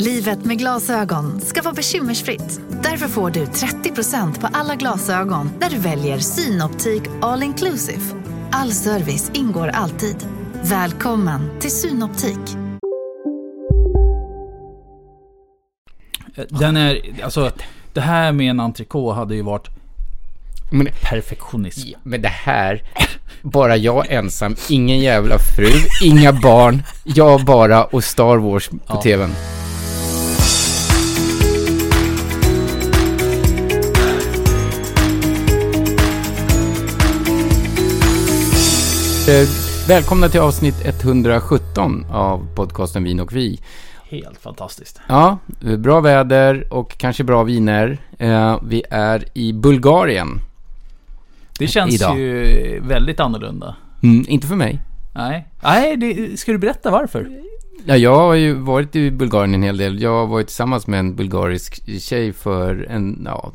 Livet med glasögon ska vara bekymmersfritt. Därför får du 30% på alla glasögon när du väljer Synoptik All Inclusive. All service ingår alltid. Välkommen till Synoptik. Den är, alltså, det här med en entrecote hade ju varit Men, perfektionism. men det här, bara jag ensam, ingen jävla fru, inga barn, jag bara och Star Wars på Ja. tvn. Eh, Välkomna till avsnitt 117 av podcasten Vin och Vi. Helt fantastiskt. Ja, bra väder och kanske bra viner. Eh, Vi är i Bulgarien. Det känns Idag. ju väldigt annorlunda. Mm, inte för mig. Nej, Nej det, ska du berätta varför? Ja, jag har ju varit i Bulgarien en hel del. Jag har varit tillsammans med en bulgarisk tjej för en, ja,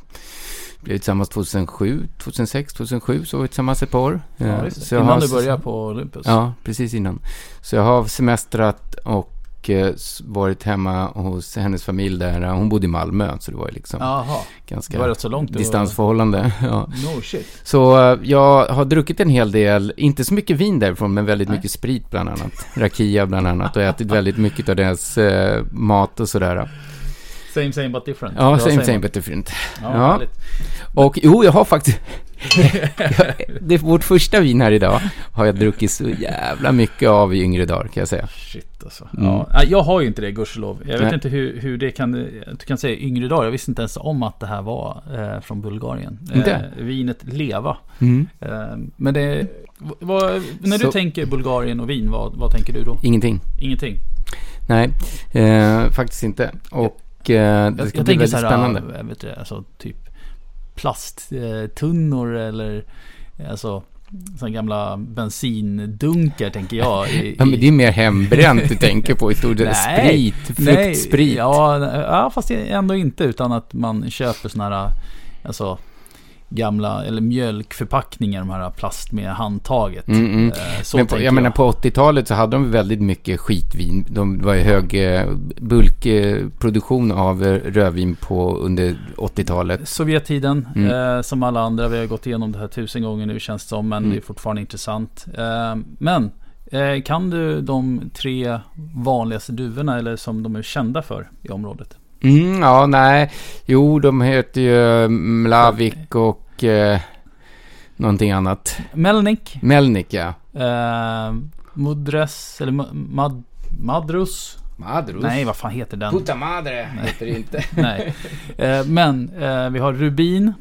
blev tillsammans 2007, 2006, 2007, så var vi tillsammans ett par år. Ja, Eh, det. så Innan har- du började på Olympus. Ja, precis innan. Så jag har semestrat och eh, varit hemma hos hennes familj där. Hon bodde i Malmö, så det var ju liksom det ganska var rätt så långt. distansförhållande. Ja. No shit. Så eh, jag har druckit en hel del, inte så mycket vin därifrån, men väldigt Nej. mycket sprit bland annat. Rakia bland annat och ätit väldigt mycket av deras eh, mat och sådär. Same same but different. Ja, same same man. but different. Ja, Ja. Och jo, jag har faktiskt... det är vårt första vin här idag har jag druckit så jävla mycket av i yngre dagar kan jag säga. Shit alltså. Mm. Ja. Jag har ju inte det, gudskelov. Jag vet Nej. inte hur, hur det kan... Du kan säga yngre dagar. Jag visste inte ens om att det här var eh, från Bulgarien. Inte? Eh, vinet Leva. Mm. Eh, men det... Vad, när du Så- tänker Bulgarien och vin, vad, vad tänker du då? Ingenting. Ingenting? Nej, eh, faktiskt inte. Och eh, det Jag, ska jag bli tänker väldigt så här, spännande. äh, vet du, alltså typ plasttunnor eller alltså sådana gamla bensindunkar tänker jag. I, Ja, men det är mer hembränt du tänker på i stort sett. Nej, Sprit, Nej, fruktsprit. Ja, ja, fast ändå inte utan att man köper sådana här, alltså gamla, eller mjölkförpackningar, de här plast med handtaget. Mm, mm. Eh, Så Men på, tänker jag menar på 80-talet så hade de väldigt mycket skitvin. De var ju hög eh, bulkproduktion av eh, rödvin på under 80-talet. Sovjettiden, Mm. eh, som alla andra. Vi har gått igenom det här tusen gånger nu känns det som. Men Mm. det är fortfarande intressant. Eh, men eh, kan du de tre vanligaste duvorna eller som de är kända för i området? Mm, ja, nej. Jo, de heter ju Mlavik och eh, någonting annat. Melnik, Melnik, ja. eh, Mudres, eller Ma- Mad, Madrus. Madrus. Nej, vad fan heter den? Puta madre heter det inte. Nej. Eh, men eh, vi har Rubin.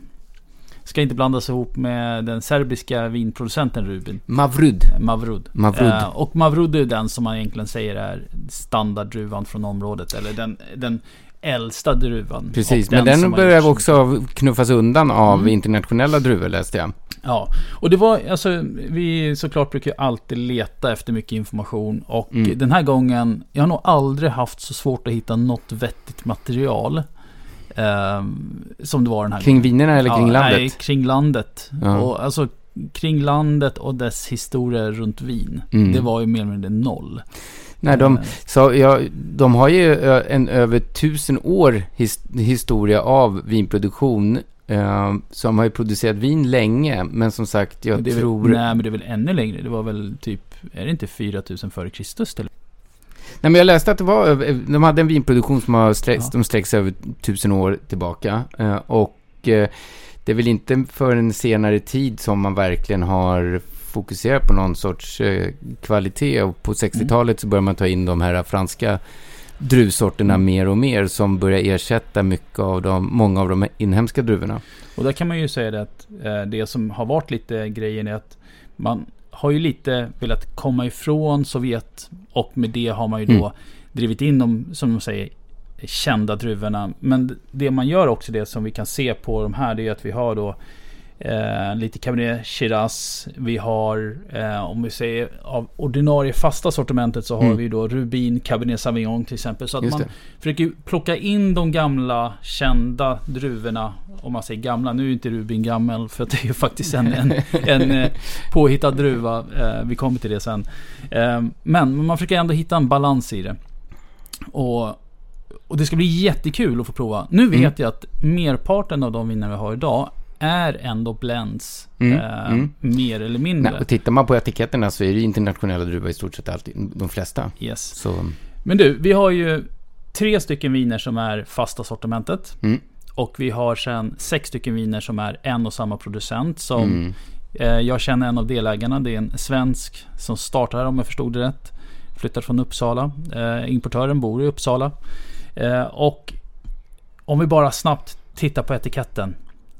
Ska inte blandas ihop med den serbiska vinproducenten Rubin. Mavrud. Mavrud. Mavrud. Eh, och Mavrud är den som man egentligen säger är standarddruvan från området. Eller den, den äldsta druvan. Precis, men den börjar gjorts- också knuffas undan av Mm. internationella druvor läste jag. Ja, och det var alltså vi såklart brukar ju alltid leta efter mycket information och Mm. den här gången, jag har nog aldrig haft så svårt att hitta något vettigt material. ehm, som det var den här Kring gången. vinerna eller kring ja, landet? Nej, kring landet. Ja. Och alltså kring landet och dess historia runt vin. Mm. Det var ju mer eller mindre noll. Nej, de, Eh, så, ja, de har ju en över tusen år his, historia av vinproduktion. Eh, som har ju producerat vin länge, men som sagt, jag det är tror... väl, nej, men det är väl ännu längre. Det var väl typ, är det inte 4000 före Kristus? Eller? Nej, men jag läste att det var, över- de hade en vinproduktion som har sträck, Ja. de sträcks över tusen år tillbaka. Eh, och eh, det är väl inte för en senare tid som man verkligen har fokuserat på någon sorts eh, kvalitet. Och på 60-talet så börjar man ta in de här franska druvsorterna Mm. mer och mer som börjar ersätta mycket av de, många av de inhemska druvorna. Och där kan man ju säga det att eh, det som har varit lite grejen är att man har ju lite velat komma ifrån Sovjet och med det har man ju då Mm. drivit in de, som de säger, kända druvorna. Men det man gör också, det som vi kan se på de här, det är att vi har då eh, lite Cabernet Shiraz. Vi har, eh, om vi säger av ordinarie fasta sortimentet så har Mm. vi då Rubin, Cabernet Sauvignon till exempel. Så att Just man det. försöker plocka in de gamla kända druvorna. Om man säger gamla, nu är inte Rubin gammal för det är ju faktiskt en, en, en eh, påhittad druva. Eh, vi kommer till det sen. Eh, men man försöker ändå hitta en balans i det. Och, och det ska bli jättekul att få prova. Nu vet Mm. jag att merparten av de viner vi har idag är ändå blends. Mm, Eh, mm. Mer eller mindre. Nej, och tittar man på etiketterna så är det internationella druvor i stort sett alltid, de flesta. Yes. Så, Men du, vi har ju tre stycken viner som är fasta sortimentet. mm, Och vi har sen sex stycken viner som är en och samma producent. Som mm, eh, jag känner en av delägarna. Det är en svensk som startar här om jag förstod det rätt. Flyttar från Uppsala. Eh, importören bor i Uppsala. Eh, och om vi bara snabbt tittar på etiketten.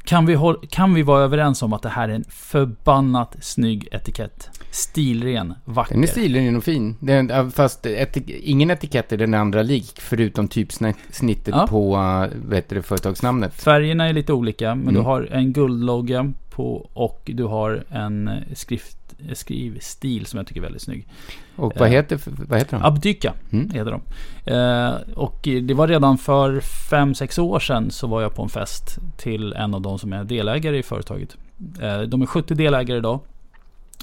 Kan vi, håll, kan vi vara överens om att det här är en förbannat snygg etikett? Stilren, vacker. den är stilren och fin. Den, fast etik, ingen etikett är den andra lik, förutom typsnittet Ja. på uh, vad heter det, företagsnamnet. Färgerna är lite olika, men Mm. du har en guldlogga på och du har en skrift, skrivstil som jag tycker är väldigt snygg. Och vad Eh, heter, vad heter de? Abdyka Mm. heter de. Eh, och det var redan för 5-6 år sedan så var jag på en fest till en av de som är delägare i företaget. Eh, de är 70 delägare idag.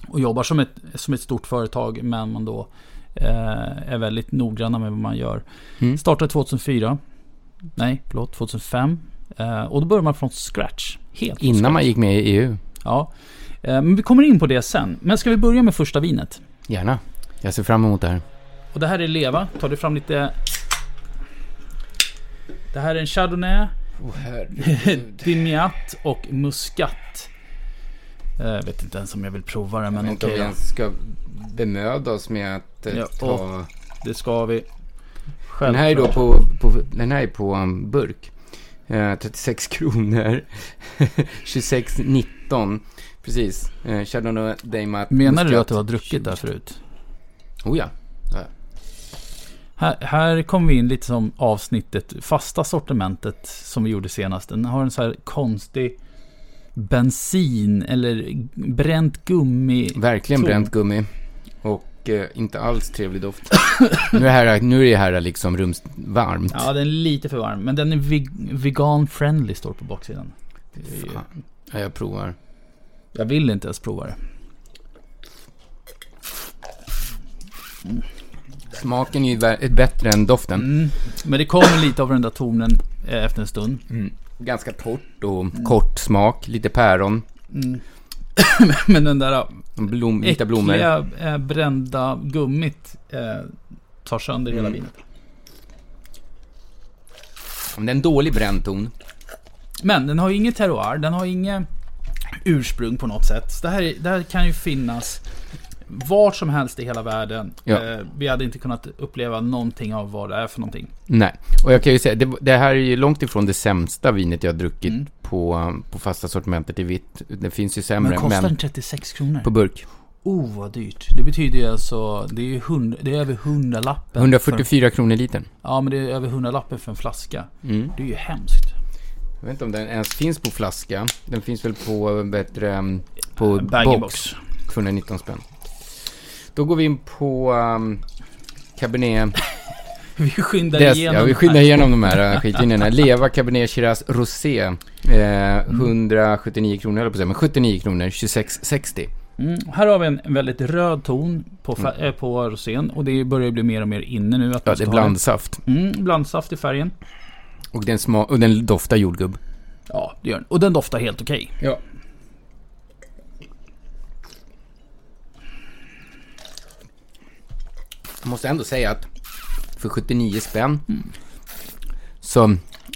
Och jobbar som ett, som ett stort företag men man då eh, är väldigt noggranna med vad man gör. Mm. Startade 2004. Nej, förlåt, 2005. Eh, och då börjar man från scratch. Helt Innan scratch. man gick med i EU. Ja. Eh, men vi kommer in på det sen. Men ska vi börja med första vinet? Gärna. Jag ser fram emot det här. Och det här är Leva. Tar du fram lite... Det här är en Chardonnay, Oh, Dimiat och Muscat. Eh, Jag vet inte ens om jag vill prova det, men okej då. ska bemöda oss med att Ja, ta- Det ska vi. Den här är då Självklart. på, på, den här är på um, burk. Eh, 36 kronor. 26,19. Precis. Eh, Chardonnay Daymat. Menar du att det var druckit där förut? Oh ja. Här, här kommer vi in lite som avsnittet fasta sortimentet som vi gjorde senast. Den har en så här konstig bensin eller bränt gummi. Verkligen bränt gummi. Och eh, inte alls trevlig doft. nu, är här, nu är det här liksom rumsvarmt. Ja, den är lite för varm. Men den är veg- vegan friendly står på baksidan. Fan. Ja, jag provar. Jag vill inte ens prova det. Smaken är ju bättre än doften. Mm. Men det kommer lite av den där tonen eh, efter en stund. Ganska torrt och kort smak. Lite päron. Men den där Blom, vita blommor. äckliga eh, brända gummit eh, tar sönder hela Mm. vinet. Det är en dålig bränd ton. Men den har ju inget terroir, den har inget ursprung på något sätt. Det här, är- det här kan ju finnas vart som helst i hela världen. Ja. Eh, vi hade inte kunnat uppleva någonting av vad det är för någonting. Nej, och jag kan ju säga, det, det här är ju långt ifrån det sämsta vinet jag har druckit Mm. på, på fasta sortimentet i vitt. Det finns ju sämre, Men kostar den 36 kronor? på burk. Oh, vad dyrt. Det betyder ju alltså, det är ju hund, det är över 100 lappen. För, 144 kronor litern. ja, men det är över 100 lappen för en flaska. Mm. Det är ju hemskt. Jag vet inte om den ens finns på flaska. Den finns väl på bättre, på Bag box. box. 219 spänn. Då går vi in på um, Cabernet. Vi skyndar Des, igenom. ja, vi här. skyndar igenom de här uh, skitvinerna. Leva Cabernet Shiraz Rosé. Eh, 179 kronor, eller på säga, men 79 kronor, 26,60. Mm. Här har vi en väldigt röd ton på, fär- eh, på rosén. Och det börjar bli mer och mer inne nu. Att Mm. Ja, det är blandsaft. Mm, blandsaft i färgen. Och den, sma- och den doftar jordgubb. Ja, det gör den. Och den doftar helt okej. Ja. Jag måste ändå säga att för 79 spänn så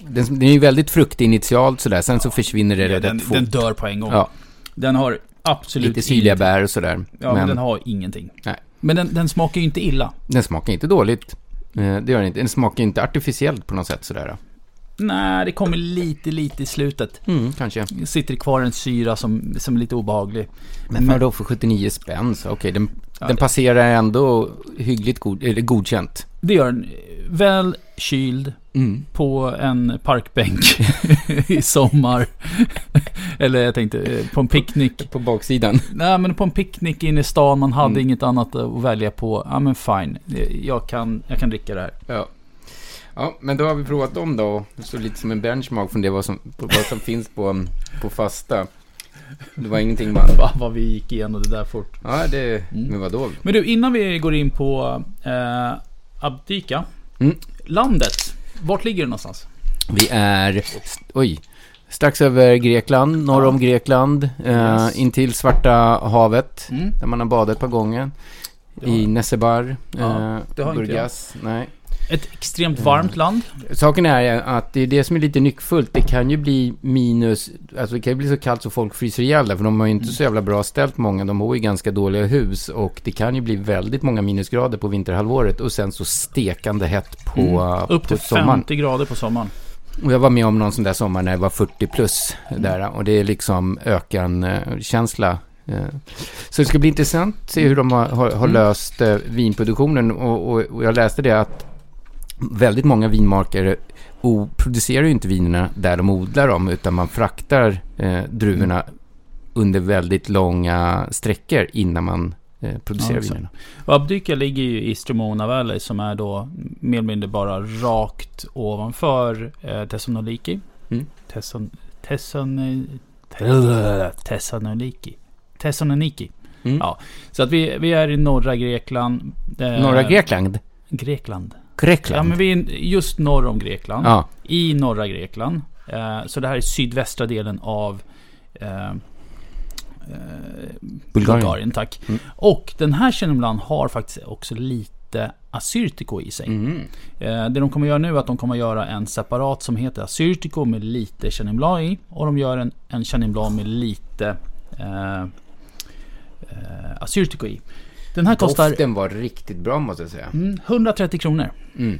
den, den är ju väldigt fruktig initialt sådär. Sen så försvinner det Ja, den, fort. den dör på en gång. Ja, Den har absolut lite syrliga bär och sådär. Ja, men, men den har ingenting. Nej. Men den, den smakar ju inte illa. den smakar inte dåligt. Eh, Det gör den inte. Den smakar inte artificiellt på något sätt sådär. Nej, det kommer lite, lite i slutet. Mm, kanske. Sitter kvar en syra som, som är lite obehaglig. Men vadå för 79 spänn? Så okej, den, Ja, den passerar ändå hyggligt god, eller godkänt. Det gör den. Väl kyld Mm. på en parkbänk i sommar. Eller jag tänkte eh, på en picknick. På baksidan. Nej, men på en picknick inne i stan. Man hade Mm. inget annat att välja på. Ja, men fine. Jag kan, jag kan dricka det här. Ja. Ja, men då har vi provat dem då. Så lite som en benchmark från det vad som, vad som finns på, på fasta. Det var ingenting man... Va, vad vi gick igenom det där fort. Ja, det... Mm. Men vadå? Men du, innan vi går in på eh, Abdika. Mm. Landet. Vart ligger det någonstans? Vi är... Oj. Strax över Grekland, norr om Grekland. Eh. Intill Svarta havet. Mm. Där man har badat ett par gånger. I jag. Nesebar. Ja, eh, det har inte Burgas. Nej. Ett extremt varmt land. Saken är att det är det som är lite nyckfullt. Det kan ju bli minus, alltså det kan ju bli så kallt så folk fryser ihjäl där, för de har ju inte så jävla bra ställt många. De bor i ganska dåliga hus och det kan ju bli väldigt många minusgrader på vinterhalvåret och sen så stekande hett på, Mm. Upp på till sommaren. 50 grader på sommaren. Och jag var med om någon sån där sommar när det var 40 plus där och det är liksom ökan-känsla. Eh, Så det ska bli intressant att se hur de har, har, har Mm. löst eh, vinproduktionen och, och, och jag läste det att väldigt många vinmakare o, producerar ju inte vinerna där de odlar dem utan man fraktar eh, druvorna under väldigt långa sträckor innan man eh, producerar Ja, vinerna. Och Abdika ligger ju i Stromona Valley som är då mer eller mindre bara rakt ovanför eh, Thessaloniki. Mm. Tesson, Tesson, Tes- Thessaloniki. Thessaloniki. Mm. Ja. Så att vi, vi är i norra Grekland. eh, Norra Grekland? Grekland. Grekland? Ja, men vi är just norr om Grekland. ja. I norra Grekland. Eh, så det här är sydvästra delen av eh, eh, Bulgarien. Bulgarien. tack. Mm. Och den här Blanc har faktiskt också lite Assyrtiko i sig. Mm. Det de kommer göra nu är att de kommer göra en separat som heter Assyrtiko med lite Chenin i. Och de gör en, en Chenin med lite eh, Assyrtiko i. Den här kostar Doften var riktigt bra måste jag säga. mm, 130 kronor. Mm.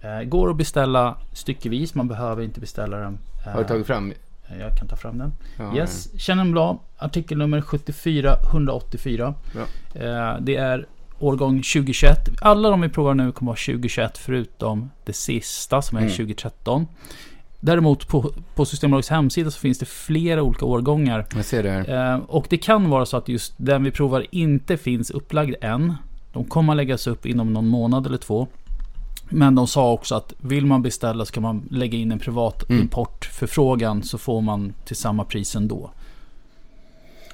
Eh, går att beställa styckevis, man behöver inte beställa den. eh, Har du tagit fram? Jag kan ta fram den. Ja, Yes, Chenin Blanc, artikelnummer 74184. Ja. Eh, det är årgång 2021. Alla de vi provar nu kommer vara 2021 förutom det sista som är Mm. 2013. Däremot på, på Systembolagets hemsida så finns det flera olika årgångar. Jag ser det här. Eh, och det kan vara så att just den vi provar inte finns upplagd än. De kommer att läggas upp inom någon månad eller två. Men de sa också att vill man beställa så kan man lägga in en privat Mm. importförfrågan så får man till samma pris ändå.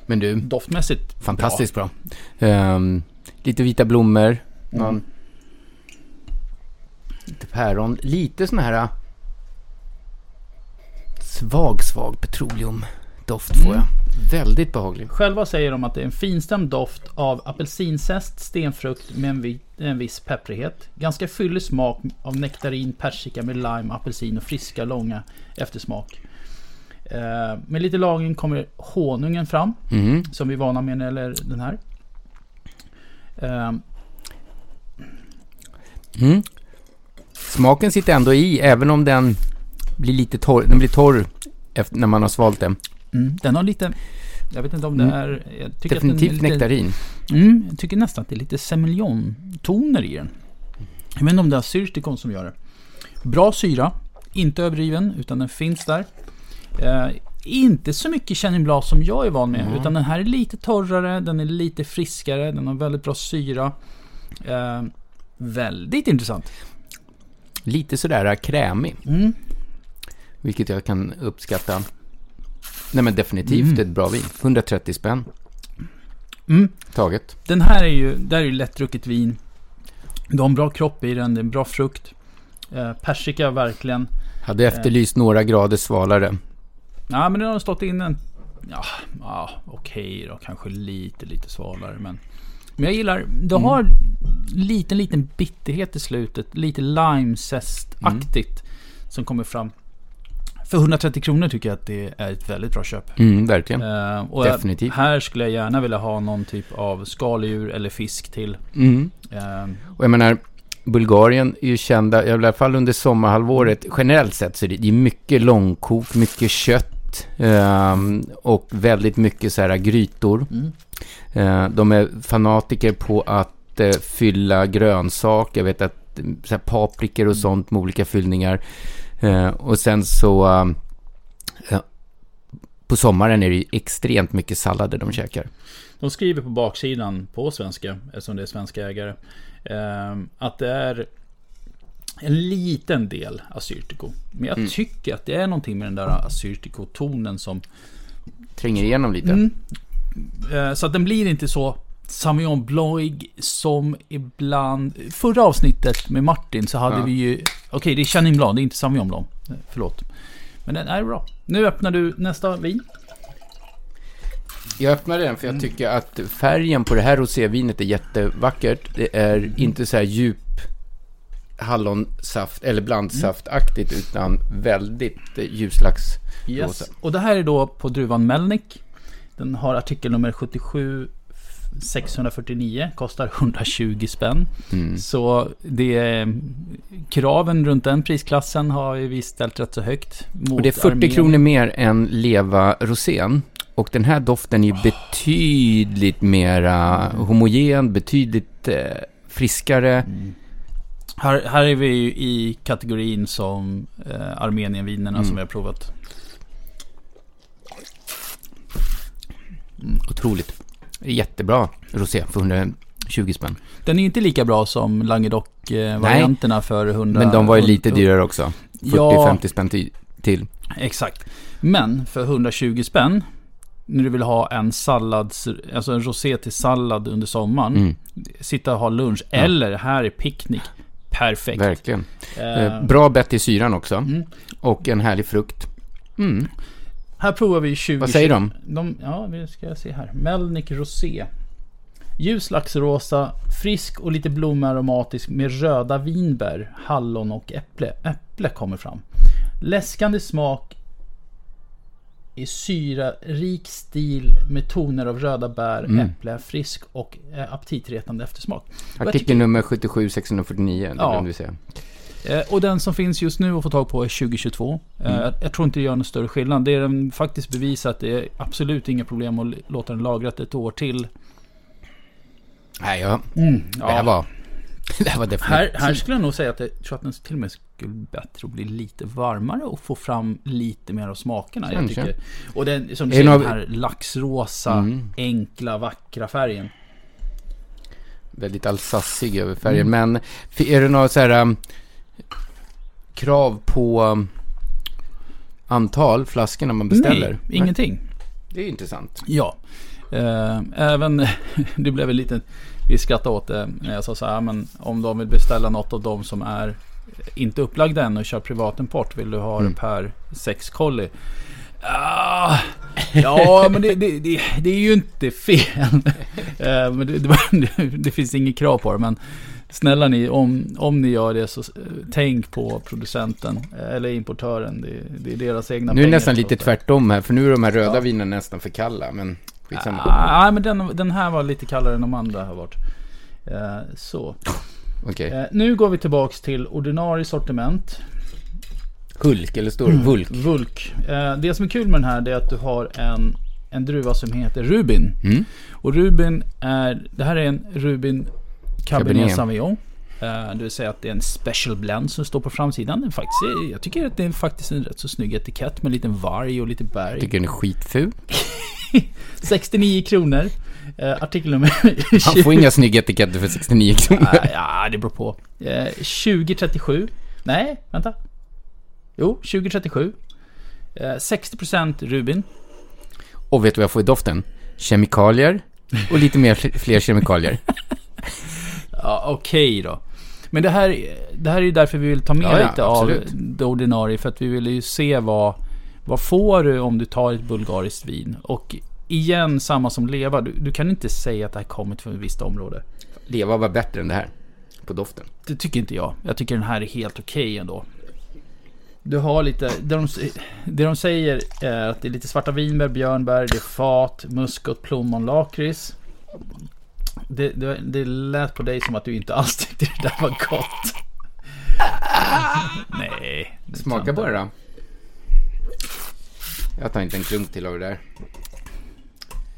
Men du, Doftmässigt fantastiskt bra. Ehm, lite vita blommor. Mm. lite päron. Lite sån här svag, svag petroleumdoft får Mm. jag. Väldigt behaglig. Själva säger de att det är en finstämd doft av apelsinzest, stenfrukt med en, vi, en viss pepprighet. Ganska fyllig smak av nektarin, persika med lime, apelsin och friska långa eftersmak. Eh, med lite lagring kommer honungen fram, Mm. som vi är vana med när det gäller den här. Eh, Mm. Smaken sitter ändå i, även om den blir lite torr. Den blir torr efter, när man har svalt den. mm, den har lite... Jag vet inte om det Mm. är... Jag tycker att den är Definitivt lite, nektarin. Mm, jag tycker nästan att det är lite semillon-toner i den. Jag vet inte om det är syrtikon som gör det. Bra syra, inte överdriven, utan den finns där. Eh, inte så mycket Chenin Blanc som jag är van med, Mm. utan den här är lite torrare, den är lite friskare, den har väldigt bra syra. Eh, väldigt intressant. Lite sådär krämig. Mm. Vilket jag kan uppskatta. Nej men definitivt Mm. ett bra vin. 130 spänn Mm. taget. Den här är ju, där är ju lättdrucket vin. Du har en bra kropp i den, det är en bra frukt. Eh, persika verkligen. Hade efterlyst några grader svalare. Ja, men den har stått in en... Ja, ja okej då. Kanske lite, lite svalare. Men, men jag gillar... Du har liten, liten bitterhet i slutet. Lite limezest-aktigt. Som kommer fram. För 130 kronor tycker jag att det är ett väldigt bra köp. Mm, verkligen. Eh, och Definitivt. här skulle jag gärna vilja ha någon typ av skaldjur eller fisk till. Mm. Eh, Och jag menar, Bulgarien är ju kända, i alla fall under sommarhalvåret, generellt sett så är det, mycket långkok, mycket kött ehm, och väldigt mycket så här grytor. Mm. Eh, de är fanatiker på att eh, fylla grönsaker, jag vet att mm, så paprikor och sånt med olika fyllningar. Eh, och sen så eh, på sommaren är det ju extremt mycket sallader de käkar. De skriver på baksidan på svenska, eftersom det är svenska ägare, eh, att det är en liten del assyrtiko. Men jag Mm. tycker att det är någonting med den där assyrtiko-tonen som... Tränger igenom lite. Mm. Eh, så att den blir inte så Sauvignon Blanc som ibland... Förra avsnittet med Martin så hade Ja. vi ju... Okej, det är Chenin Blanc, det är inte Sauvignon Blanc. Förlåt. Men den är bra. Nu öppnar du nästa vin. Jag öppnade den för Mm. jag tycker att färgen på det här rosévinet är jättevackert. Det är Mm. inte så här djup hallonsaft eller blandsaftaktigt utan väldigt eh, ljuslax. Yes. Och det här är då på druvan Melnik. Den har artikelnummer 77 649, kostar 120 spänn. Mm. Så det är, kraven runt den prisklassen har vi ställt rätt så högt. Och det är 40 Armenien. kronor mer än Leva Rosén. Och den här doften är ju betydligt mera homogen, betydligt eh, friskare. Här, här är vi ju i kategorin som eh, Armenienvinerna Mm. som vi har provat. Otroligt. Jättebra rosé för 120 spänn. Den är inte lika bra som Languedoc-varianterna för 100... Men de var ju lite dyrare också. 40-50 Ja, spänn ti- till. exakt. Men för 120 spänn, när du vill ha en sallads, alltså en rosé till sallad under sommaren, Mm, sitta och ha lunch, Ja. eller här är picknick. Perfekt. verkligen. Eh, Eh, bra bett i syran också. Mm. Och en härlig frukt. Mm. Här provar vi 20... Vad säger de? de ja, vi ska se här. Melnik Rosé. Ljus laxrosa, frisk och lite blommaromatisk med röda vinbär, hallon och äpple. Äpple kommer fram. Läskande smak i syrarik stil med toner av röda bär, Mm. äpple, frisk och eh, aptitretande eftersmak. Artikel tycker- nummer 77 649, det Ja. glömde vi säga. Eh, Och den som finns just nu att få tag på är 2022. Eh, Mm. Jag tror inte det gör någon större skillnad. Det är den faktiskt bevisat. Det är absolut inga problem att låta den lagrat ett år till. Nej, ja. Mm. Det här var... Det här var definitivt... Här, här skulle jag nog säga att jag tror att den till och med skulle bättre och bli lite varmare och få fram lite mer av smakerna. Jag tycker. Och den, som du säger, någon- den här laxrosa, Mm. enkla, vackra färgen. Väldigt alsassig över färgen. Mm. Men är det några så här... krav på um, antal flaskor när man beställer? Nej, ingenting. Det är intressant. Ja. Eh, även, det blev lite, vi skrattade åt det när jag sa så här, men om de vill beställa något av dem som är inte upplagda än och kör privatimport, vill du ha Mm. det per sex kolli? Ah, ja, men det, det, det, det är ju inte fel. Eh, men det finns inget krav på det, men snälla ni, om, om ni gör det så eh, tänk på producenten eh, eller importören. Det, det är deras egna Nu är det pengar nästan lite tvärtom här, för nu är de här röda Ja. vinerna nästan för kalla, men skitsamma. Ah, Nej, men den, den här var lite kallare än de andra har varit. Eh, så. Okej. Eh, nu går vi tillbaks till ordinarie sortiment. Hulk, eller står det Vulk? Vulk. Eh, det som är kul med den här är att du har en, en druva som heter Rubin. Mm. Och Rubin är, det här är en Rubin Cabernet. Sauvignon. Eh, det vill säga att det är en special blend som står på framsidan. Är faktiskt, jag tycker att det är faktiskt en rätt så snygg etikett med en liten varg och lite berg. Tycker den är skitful. 69 kronor. Eh, artikelnummer Han får inga snygga etiketter för 69 kronor. Ah, ja, det beror på. Eh, 2037. Nej, vänta. Jo, 2037. Eh, 60% Rubin. Och vet du vad jag får i doften? Kemikalier och lite mer fler kemikalier. Ja, okej då. Men det här, det här är ju därför vi vill ta med Ja, ja, lite absolut. av det ordinarie. För att vi vill ju se vad, vad får du om du tar ett bulgariskt vin. Och igen, samma som leva. Du, du kan inte säga att det här kommit från ett visst område. Leva var bättre än det här. På doften. Det tycker inte jag. Jag tycker den här är helt okej ändå. Du har lite, det de, det de säger är att det är lite svarta vinbär, björnbär, det är fat, muskot, plommon, lakrits. Det, det, det lät på dig som att du inte alls tyckte det där var gott. Nej. det Smaka på det då. Jag tar inte en klunk till av det där.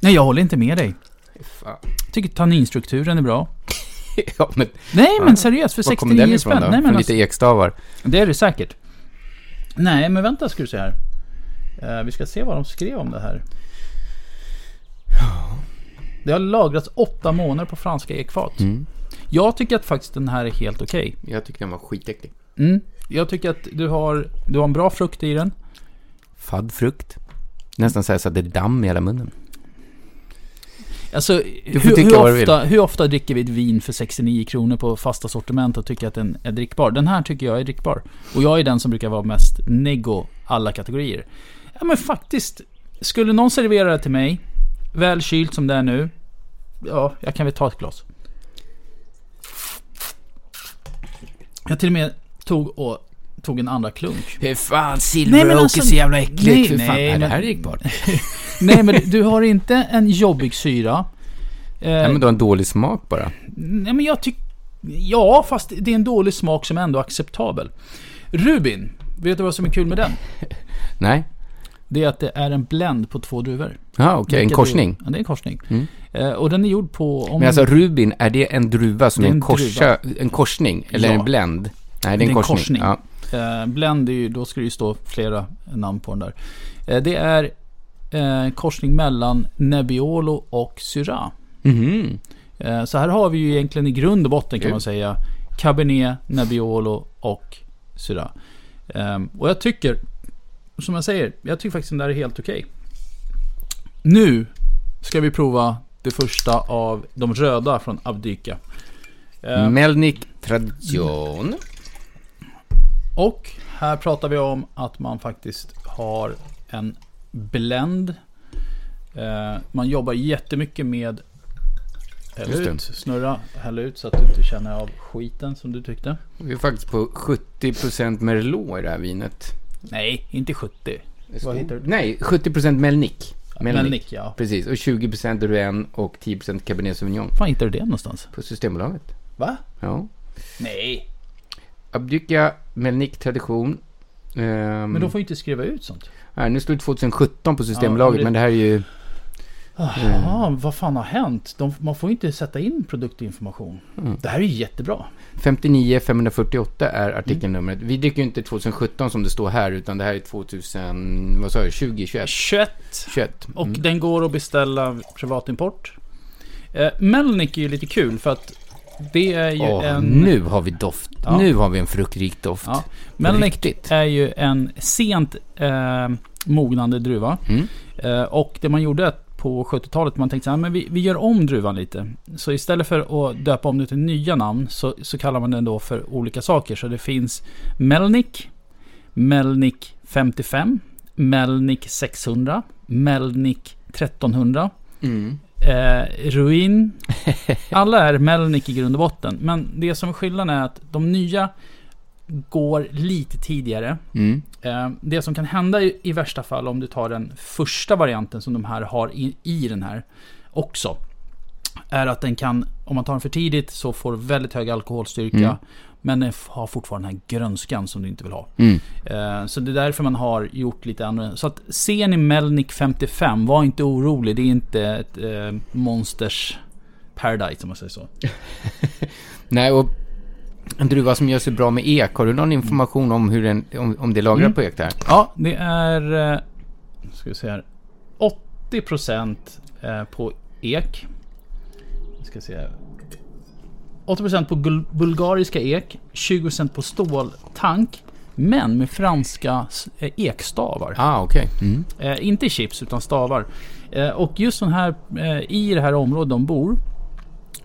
Nej, jag håller inte med dig. Fan. Jag tycker tanninstrukturen är bra. ja, men Nej, men seriöst, för var kommer den 69 ifrån spänn. då? Nej, men Från alltså, lite ekstavar. det är det säkert. Nej, men vänta ska du se här. Eh, vi ska se vad de skrev om det här. Det har lagrats åtta månader på franska ekfat. Mm. Jag tycker att faktiskt den här är helt okej. Jag tycker den var skitäcklig. Mm. Jag tycker att du har, du har en bra frukt i den. Fadd frukt. Nästan så, här så att det är damm i hela munnen. Alltså, hur, hur, ofta, hur ofta dricker vi ett vin för 69 kronor på fasta sortiment och tycker att den är drickbar? Den här tycker jag är drickbar. Och jag är den som brukar vara mest nego alla kategorier. Ja men faktiskt, skulle någon servera det till mig, väl kylt som det är nu, ja, jag kan väl ta ett glas. Jag till och med tog och tog en andra klunk. Hur fan, Nej, Silver Oak alltså- är så jävla äckligt. nej, Hur fan, nej, nej, det men- här är drickbart. Nej men du har inte en jobbig syra. Eh, Nej, men du har en dålig smak bara. Nej men jag tycker... Ja, fast det är en dålig smak som är ändå acceptabel. Rubin, vet du vad som är kul med den? Nej? Det är att det är en blend på två druvor. Ja, okej. en Vilka korsning. druvor? Ja, det är en korsning. Mm. Eh, och den är gjord på... Om Men alltså Rubin, är det en druva som är är en, en korsa, en korsning? Eller Ja. en blend? Nej, det är en korsning. Ja. Eh, blend är ju, då ska det ju stå flera namn på den där. Eh, det är eh, korsning mellan Nebbiolo och Syrah. Eh, så här har vi ju egentligen i grund och botten kan Mm. man säga Cabernet, Nebbiolo och Syrah. Ehm, och jag tycker, som jag säger, jag tycker faktiskt den där är helt okej. Nu ska vi prova det första av de röda från Abdyka. Ehm, Melnik Tradition. Och här pratar vi om att man faktiskt har en blend. Eh, man jobbar jättemycket med häll ut, snurra, häll ut så att du inte känner av skiten som du tyckte. Vi är faktiskt på 70% Merlot i det här vinet. Nej, inte 70. Det Vad hittar du? Nej, 70% Melnik. Melnik, ja. Precis, och 20% Rouen och 10% Cabernet Sauvignon. Var fan hittar du det någonstans? På Systembolaget. Va? Ja. Nej. Abdyka Melnik Tradition. Ehm, Men de får ju inte skriva ut sånt. här, nu står det 2017 på Systembolaget, Ja, det- men det här är ju... Jaha, vad fan har hänt? De, man får ju inte sätta in produktinformation. Mm. Det här är ju jättebra. 59 548 är artikelnumret. Mm. Vi dricker ju inte 2017 som det står här, utan det här är 2000... Vad sa du? 2021? 21 21. Och Mm. den går att beställa privatimport. Eh, Melnik är ju lite kul för att det är ju Åh, en... Nu har vi doft. Ja. Nu har vi en fruktrik doft. Ja, riktigt. är ju en sent eh, mognande druva. Mm. Eh, och det man gjorde på 70-talet, man tänkte så här, men vi, vi gör om druvan lite. Så istället för att döpa om det till nya namn så, så kallar man den då för olika saker. Så det finns Melnik, Melnik 55, Melnik 600, Melnik 1300. Mm. Eh, ruin. Alla är Melnik i grund och botten. Men det som är skillnaden är att de nya går lite tidigare. Mm. Eh, det som kan hända i, värsta fall om du tar den första varianten som de här har i, i den här också. Är att den kan, om man tar den för tidigt så får du väldigt hög alkoholstyrka. Mm. Men den har fortfarande den här grönskan som du inte vill ha. Mm. Eh, Så det är därför man har gjort lite annorlunda. Så att ser ni Melnik 55, var inte orolig. Det är inte ett eh, Monsters Paradise om man säger så. Nej, och en druva som gör sig bra med ek. Har du någon information om hur den, om, om det lagrar Mm. på ek där? Ja, det är... eh, Ska vi se här. 80% eh, på ek. Vi ska se här. 80% på gul- bulgariska ek. 20% på ståltank. Men med franska eh, ekstavar. Ah, okej. Mm. Eh, inte chips utan stavar. Eh, och just den här, eh, i det här området de bor.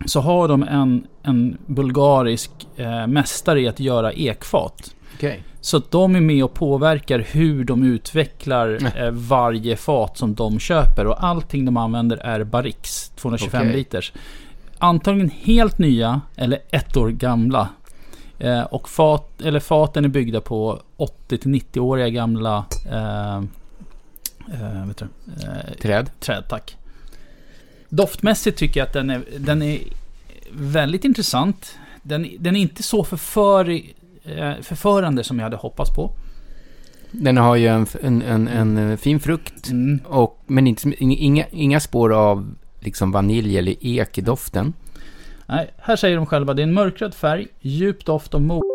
Så har de en, en bulgarisk eh, mästare i att göra ekfat. Okej. Så att de är med och påverkar hur de utvecklar eh, varje fat som de köper. Och allting de använder är Barrix 225 Okej. liters. Antagligen helt nya eller ett år gamla. Eh, och fat, eller faten är byggda på 80-90-åriga gamla eh, eh, vet du, eh, Träd. träd. Tack. Doftmässigt tycker jag att den är, den är väldigt intressant. Den, den är inte så förför, eh, förförande som jag hade hoppats på. Den har ju en, en, en, en fin frukt, Mm. och, men inte, inga, inga spår av liksom vanilj eller ek i doften. Nej, här säger de själva det är en mörkröd färg, djup doft och mo...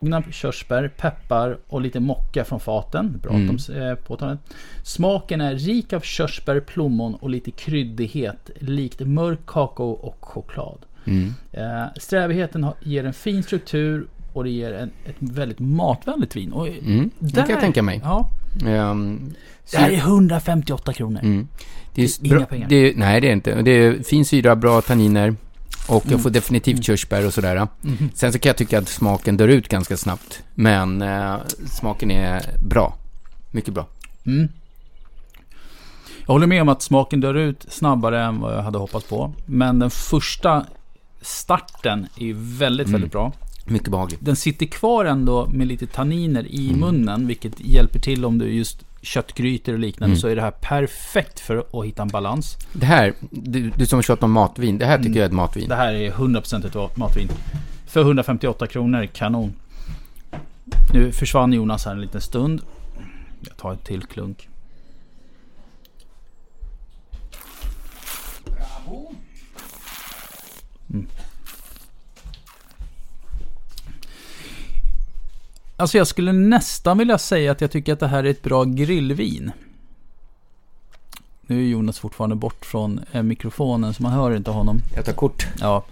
Mogna körsbär, peppar och lite mocka från faten. Bra Mm. eh, påtalar det. Smaken är rik av körsbär, plommon och lite kryddighet. Likt mörk kakao och choklad. Mm. Eh, strävigheten ger en fin struktur och det ger en, ett väldigt matvänligt vin. Och Mm. Det kan jag tänka mig. Ja, Ehm, det här är 158 kronor. Mm. Det är, Det är inga bra, pengar. Det är, nej, det är inte. Det är fin syra, bra tanniner. Och Mm. jag får definitivt körsbär och sådär. Sen så kan jag tycka att smaken dör ut ganska snabbt. Men eh, smaken är bra. Mycket bra. Mm. Jag håller med om att smaken dör ut snabbare än vad jag hade hoppats på. Men den första starten är väldigt, Mm. väldigt bra. Mycket behagligt. Den sitter kvar ändå med lite tanniner i Mm. munnen, vilket hjälper till om du just köttgrytor och liknande. Mm. Så är det här perfekt för att hitta en balans. Det här, du, du som tjatar om matvin. Det här tycker Mm. jag är ett matvin. Det här är 100% ett matvin. För 158 kronor, kanon. Nu försvann Jonas här en liten stund. Jag tar ett till klunk. Mm. Alltså jag skulle nästan vilja säga att jag tycker att det här är ett bra grillvin. Nu är Jonas fortfarande bort från eh, mikrofonen så man hör inte honom. Jag tar kort. Ja.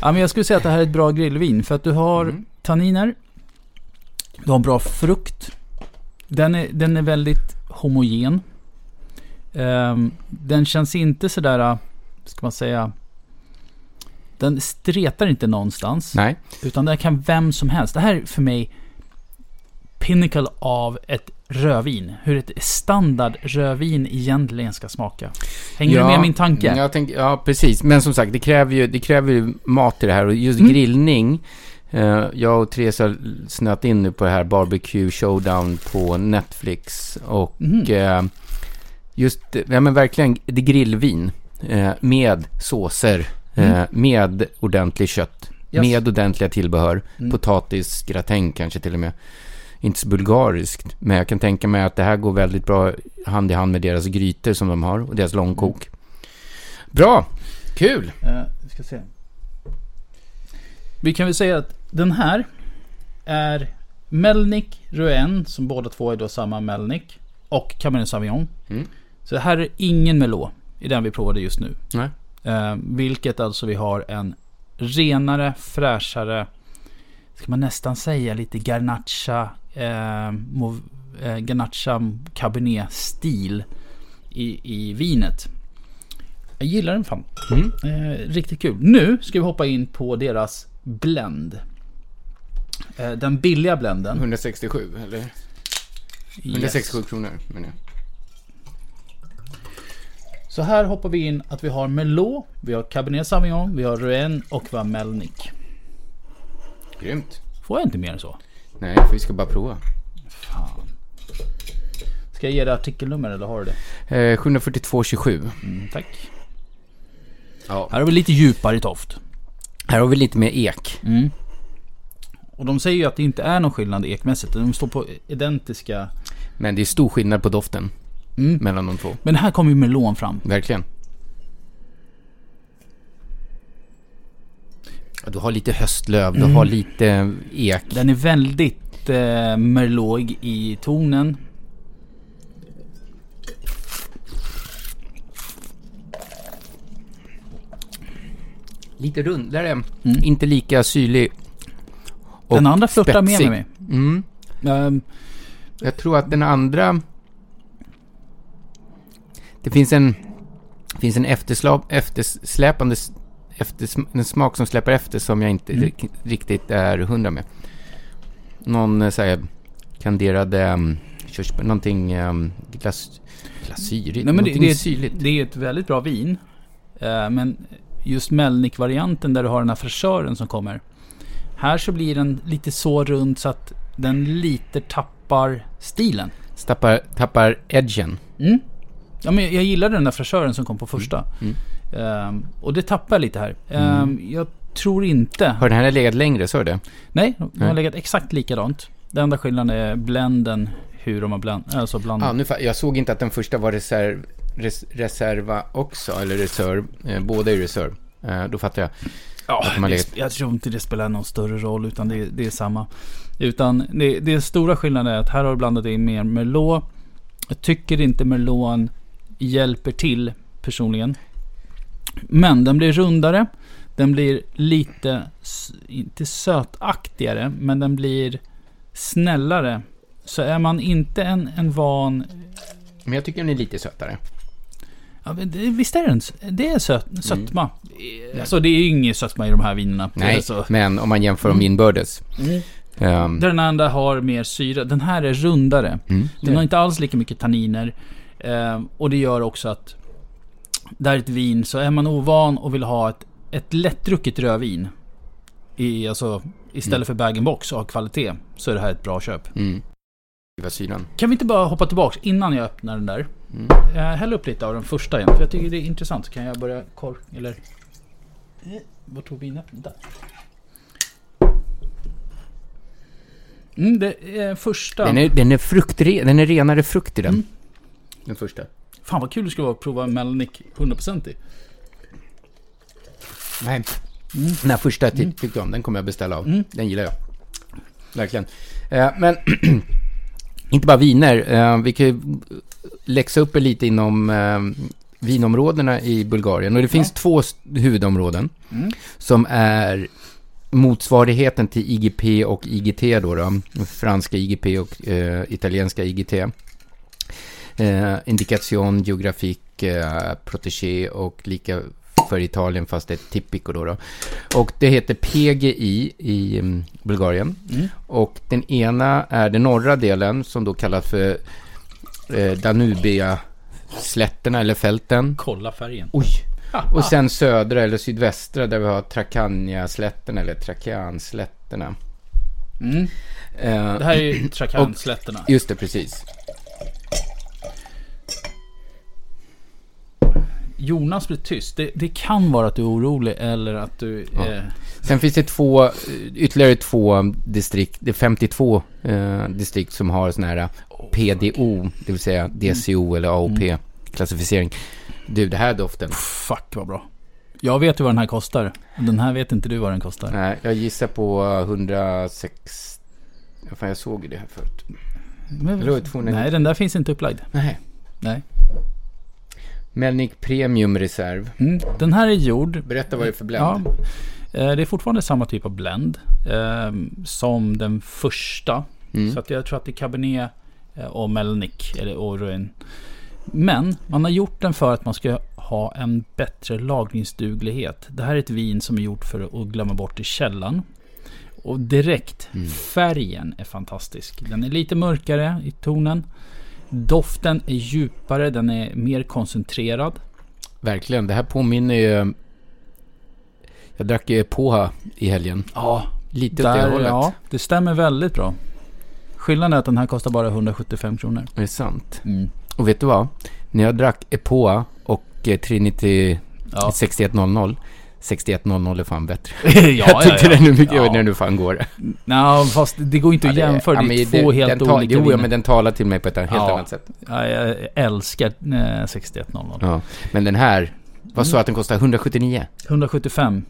ja, men jag skulle säga att det här är ett bra grillvin. För att du har Mm. tanniner. Du har bra frukt. Den är, den är väldigt homogen. Ehm, den känns inte sådär, äh, ska man säga... Den stretar inte någonstans. Nej. Utan det kan vem som helst. Det här är för mig pinnacle av ett rödvin. Hur ett standard rödvin egentligen ska smaka. Hänger du med min tanke? Jag tänk, ja, precis. Men som sagt, det kräver ju, det kräver ju mat i det här. Och just Mm. grillning. Eh, jag och Therese har snöat in nu på det här Barbecue Showdown på Netflix. Och Mhm. eh, just, ja men verkligen, det är grillvin. Eh, med såser. Eh, Mm. med ordentlig kött. Yes. Med ordentliga tillbehör. Mm. Potatis, gratäng kanske till och med. Inte så bulgariskt. Men jag kan tänka mig att det här går väldigt bra hand i hand med deras grytor som de har. Och deras långkok. Bra! Kul! Eh, vi ska se. Vi kan väl säga att den här är Melnik Rouen, som båda två är då samma Melnik. Och Cabernet Sauvignon. Mm. Så det här är ingen Merlot i den vi provade just nu. Nej. Eh, vilket alltså vi har en renare, fräschare, ska man nästan säga lite Garnacha, eh, eh, Garnacha Cabernet-stil i, i vinet. Jag gillar den fan. Mm. Eh, riktigt kul. Nu ska vi hoppa in på deras blend. Eh, den billiga blenden. 167, eller? 167 kronor, menar jag. Så här hoppar vi in att vi har Merlot, vi har Cabernet Sauvignon, vi har Rouen och vi har Melnik. Grymt. Får jag inte mer än så? Nej, för vi ska bara prova. Fan. Ska jag ge dig artikelnummer eller har du det? Eh, 742,27. Mm, tack. Ja. Här har vi lite djupare toft. Här har vi lite mer ek. Mm. Och de säger ju att det inte är någon skillnad ekmässigt. De står på identiska... Men det är stor skillnad på doften Mm. mellan de två. Men här kommer ju melon fram. Verkligen. Du har lite höstlöv, Mm. du har lite ek. Den är väldigt eh, merlot i tonen. Lite rundare, inte lika syrlig. och Mm. den andra flörtar med spetsig. mig. Mm. Ehm, Jag tror att den andra... Det finns en, finns en eftersläpande eftersm- en smak som släpar efter som jag inte Mm. rik- riktigt är hundra med. Någon eh, så här, kanderad um, körsbär, någonting um, glass, glasyrigt, Nej, det, någonting det, är syrligt. det är ett väldigt bra vin. Eh, men just Melnik-varianten där du har den här fräschören som kommer. Här så blir den lite så rund så att den lite tappar stilen. Tappar, tappar edgen. Mm. Ja, men jag gillade den där fräschören som kom på första. Mm. Ehm, och det tappar jag lite här. Ehm, Jag tror inte... Har den här legat längre, så det? Nej, de har Nej. legat exakt likadant. Den enda skillnaden är blenden, hur de har bland, alltså blandat. Ah, nu, jag såg inte att den första var reserv, res, reserva också, eller reserv. Eh, båda är reserv. Eh, då fattar jag. Ja, legat- jag tror inte det spelar någon större roll utan det, det är samma. Utan det, det stora skillnaden är att här har du blandat in mer Merlot. Jag tycker inte Merlot hjälper till personligen. Men den blir rundare. Den blir lite, inte sötaktigare, men den blir snällare. Så är man inte en, en van... Men jag tycker den är lite sötare. Ja, det, visst är den det är söt, sötma. Alltså det är ju ingen sötma i de här vinerna. Nej, men om man jämför dem Mm. inbördes. Ehm, Där den andra har mer syra. Den här är rundare. mm. Den har inte alls lika mycket tanniner. Eh, och det gör också att det här är ett vin, så är man ovan och vill ha ett, ett lättdrucket rödvin. I, alltså, istället Mm. för bag-in-box och ha kvalitet. Så är det här ett bra köp. Mm. Kan vi inte bara hoppa tillbaks innan jag öppnar den där? Mm. Jag häller upp lite av den första igen. För jag tycker det är intressant. Kan jag börja kork... Eller... Eh, Var tog vinöppningen? Där. Mm, det är första. Den är, den är fruktre, den är renare frukt i den. Mm. Den första. Fan vad kul det skulle vara att prova Melnick 100% i. Nej. Mm. Den här första ty- tyckte jag om, den kommer jag beställa av. Mm. Den gillar jag. Verkligen. Eh, men inte bara viner. Eh, vi kan ju läxa upp er lite inom eh, vinområdena i Bulgarien. Och det finns två s- huvudområden Mm. som är motsvarigheten till IGP och IGT då, då franska IGP och eh, italienska IGT. Eh, Indikation, geografik, eh, protégé och lika för Italien fast det är Tipico då, då. Och det heter PGI i mm, Bulgarien. Mm. Och den ena är den norra delen som då kallas för eh, Danubia-slätterna eller fälten. Kolla färgen. Oj! Och sen södra eller sydvästra där vi har Trakanja-slätterna eller Trakianslätterna. Mm. Eh, Det här är ju Trakanslätterna. Just det, precis. Jonas blir tyst. Det, det kan vara att du är orolig eller att du... Ja. Eh, Sen finns det två, eh, ytterligare två distrikt, det är 52 eh, distrikt som har sån här PDO, det vill säga DCO eller AOP-klassificering. Du, det här doften. fuck vad bra. Jag vet ju vad den här kostar. Den här vet inte du vad den kostar. Nej, jag gissar på 106... Fan, jag såg ju det här förut. Men, Eller var det 290? nej, den där finns inte upplagd. Nej. Nej. Melnick Premium Reserve. Mm. Den här är gjord... Berätta vad det är för blend. Ja, eh, det är fortfarande samma typ av blend eh, som den första. Mm. Så att jag tror att det är Cabernet eh, och Melnick eller Oroen. Men man har gjort den för att man ska ha en bättre lagringsduglighet. Det här är ett vin som är gjort för att glömma bort i källan. Och direkt, Mm. färgen är fantastisk. Den är lite mörkare i tonen. Doften är djupare, den är mer koncentrerad. Verkligen, det här påminner ju... Jag drack Poha i helgen. Ja, Lite åt det hållet. ja, det stämmer väldigt bra. Skillnaden är att den här kostar bara 175 kronor. Det är sant. Mm. Och vet du vad? När jag drack Epoa och eh, Trinity Ja. 6100 6100 är fan bättre. ja, jag tyckte den är mycket, Ja. ja. när du fan går. Ja, fast det går inte att Ja, det- jämföra. ja, det är två det- helt den tar- olika Jo, ja, men den talar till mig på ett helt Ja. annat sätt. ja, jag älskar eh, 6100. Ja. Men den här, vad sa Mm. att den kostar 179? 175.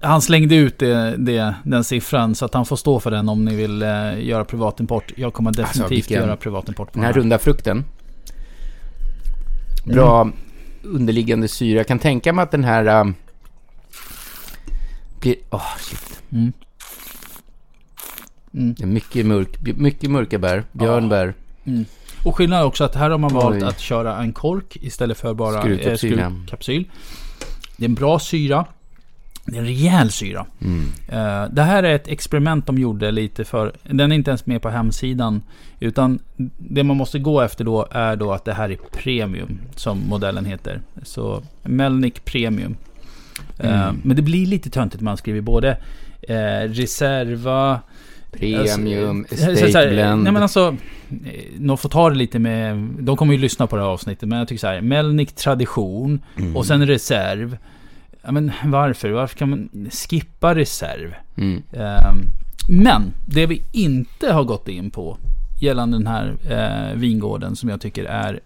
han slängde ut det, det, den siffran så att han får stå för den om ni vill eh, göra privatimport. Jag kommer definitivt Alltså, vilken- göra privatimport på Den här runda frukten. Bra underliggande syra. Jag kan tänka mig att den här... Um, blir... Åh, shit. Mm. Mm. Det är mycket, mörk, mycket mörka bär. Björnbär. Och skillnaden är också att här har man valt Oj. att köra en kork istället för bara eh, ja. skruvkapsyl. Det är en bra syra. Det är en rejäl syra. Mm. Eh, det här är ett experiment de gjorde lite för... Den är inte ens med på hemsidan. Utan det man måste gå efter då är då att det här är Premium, som modellen heter. Så Melnick Premium. Eh, Mm. men det blir lite töntigt man skriver både eh, Reserva... Premium, Alltså, så- Estate så här, Blend. Nej men alltså, de får ta det lite med... De kommer ju lyssna på det här avsnittet, men jag tycker så här. Melnick Tradition Mm. och sen Reserv. Ja, men varför? Varför kan man skippa Reserv? Mm. Ehm, men det vi inte har gått in på gällande den här eh, vingården som jag tycker är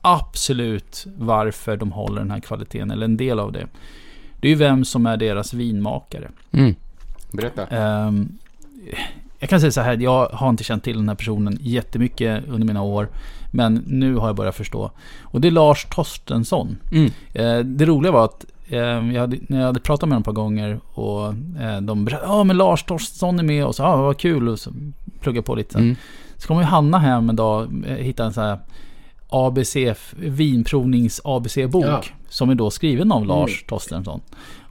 absolut varför de håller den här kvaliteten, eller en del av det. Det är ju vem som är deras vinmakare. Mm. Berätta. Ehm, jag kan säga så här, jag har inte känt till den här personen jättemycket under mina år. Men nu har jag börjat förstå. Och det är Lars Torstensson. Mm. Eh, det roliga var att eh, jag hade, när jag hade pratat med honom ett par gånger och eh, de berättade ja men Lars Torstensson är med och så, ja vad kul och så plugga på lite. Mm. Så kom ju Hanna hem en dag eh, hitta en sån här ABC, vinprovnings ABC-bok. Ja. Som är då skriven av Lars Mm. Torstensson.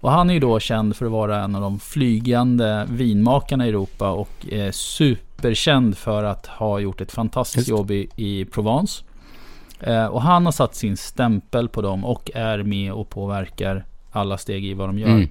Och han är ju då känd för att vara en av de flygande vinmakarna i Europa och är superkänd för att ha gjort ett fantastiskt Just. jobb i, i Provence. Eh, och han har satt sin stämpel på dem och är med och påverkar alla steg i vad de gör. Mm.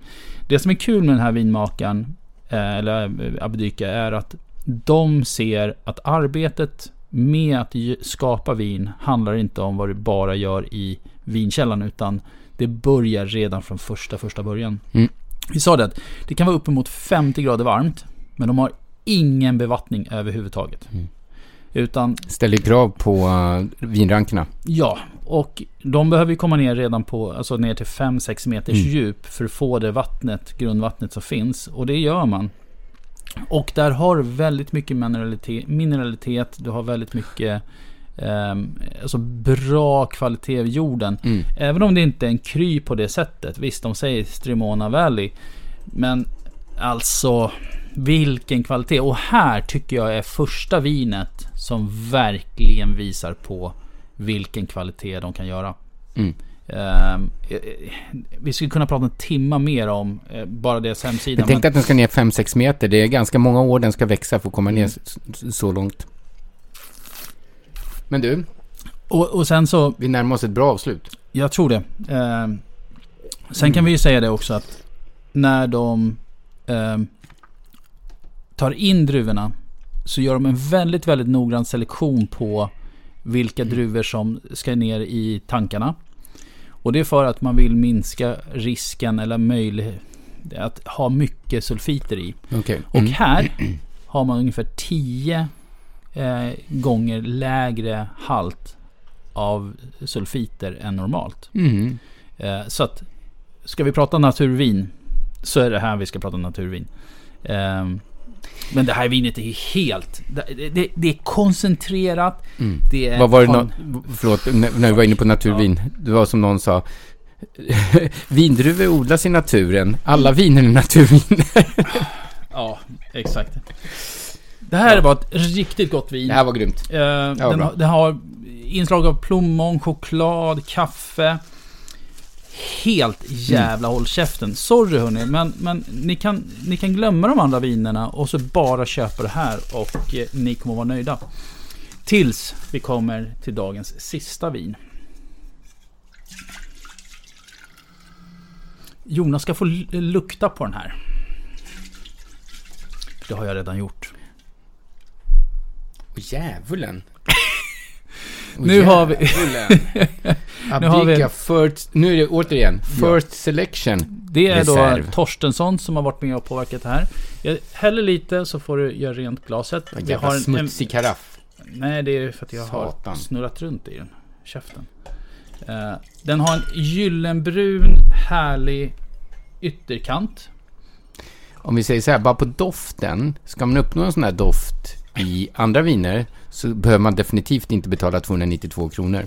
Det som är kul med den här vinmakaren, eh, eller eh, Abedyka, är att de ser att arbetet med att skapa vin handlar inte om vad du bara gör i vinkällan, utan det börjar redan från första, första början. Mm. Vi sa det att det kan vara uppemot 50 grader varmt, men de har ingen bevattning överhuvudtaget. Mm. Utan Ställer krav på uh, vinrankerna. Ja, och de behöver ju komma ner redan på, alltså ner till 5-6 meters Mm. djup för att få det vattnet, grundvattnet som finns. Och det gör man. Och där har du väldigt mycket mineralitet, mineralitet du har väldigt mycket ehm, alltså bra kvalitet i jorden. Mm. Även om det inte är en kry på det sättet. Visst, de säger Strimona Valley. Men alltså, vilken kvalitet. Och här tycker jag är första vinet som verkligen visar på vilken kvalitet de kan göra. Mm. Eh, vi skulle kunna prata en timma mer om eh, bara deras hemsida. Jag tänkte att den ska ner 5-6 meter. Det är ganska många år den ska växa för att komma ner s- så långt. Men du, och, och sen så, vi närmar oss ett bra avslut. jag tror det. Ehm, sen kan vi ju säga det också att när de ehm, tar in druvorna så gör de en väldigt, väldigt noggrann selektion på vilka druvor som ska ner i tankarna. Och det är för att man vill minska risken eller möjlighet att ha mycket sulfiter i. Och Mm. här har man ungefär 10 eh, gånger lägre halt av sulfiter än normalt. Mm. Eh, så att ska vi prata naturvin så är det här vi ska prata naturvin. Ehm, men det här vinet är helt... Det, det, det är koncentrerat. Mm. Det är Vad var det kon- Förlåt, när vi var inne på naturvin. Det var som någon sa. Vindruvor odlas i naturen. Alla viner är naturviner. Ja, exakt. Det här var ett riktigt gott vin. Det här var grymt. Eh, var den, den har inslag av plommon, choklad, kaffe. Helt jävla håll käften. Sorry hörni, men, men ni, kan, ni kan glömma de andra vinerna och så bara köpa det här och eh, ni kommer vara nöjda. Tills vi kommer till dagens sista vin. Jonas ska få lukta på den här. Det har jag redan gjort. Djävulen. Åh, Nu har vi-. Nu har vi- first, nu är det återigen, first selection. Det är Reserv. då Torstensson som har varit med och påverkat det här. Jag häller lite så får du göra rent glaset. Vi jävla har en- smutsig karaff. Nej, det är för att jag Satan. har snurrat runt i den. Käften. Eh, den har en gyllenbrun, härlig ytterkant. Om vi säger så här, bara på doften. Ska man uppnå en sån här doft i andra viner så behöver man definitivt inte betala 292 kronor.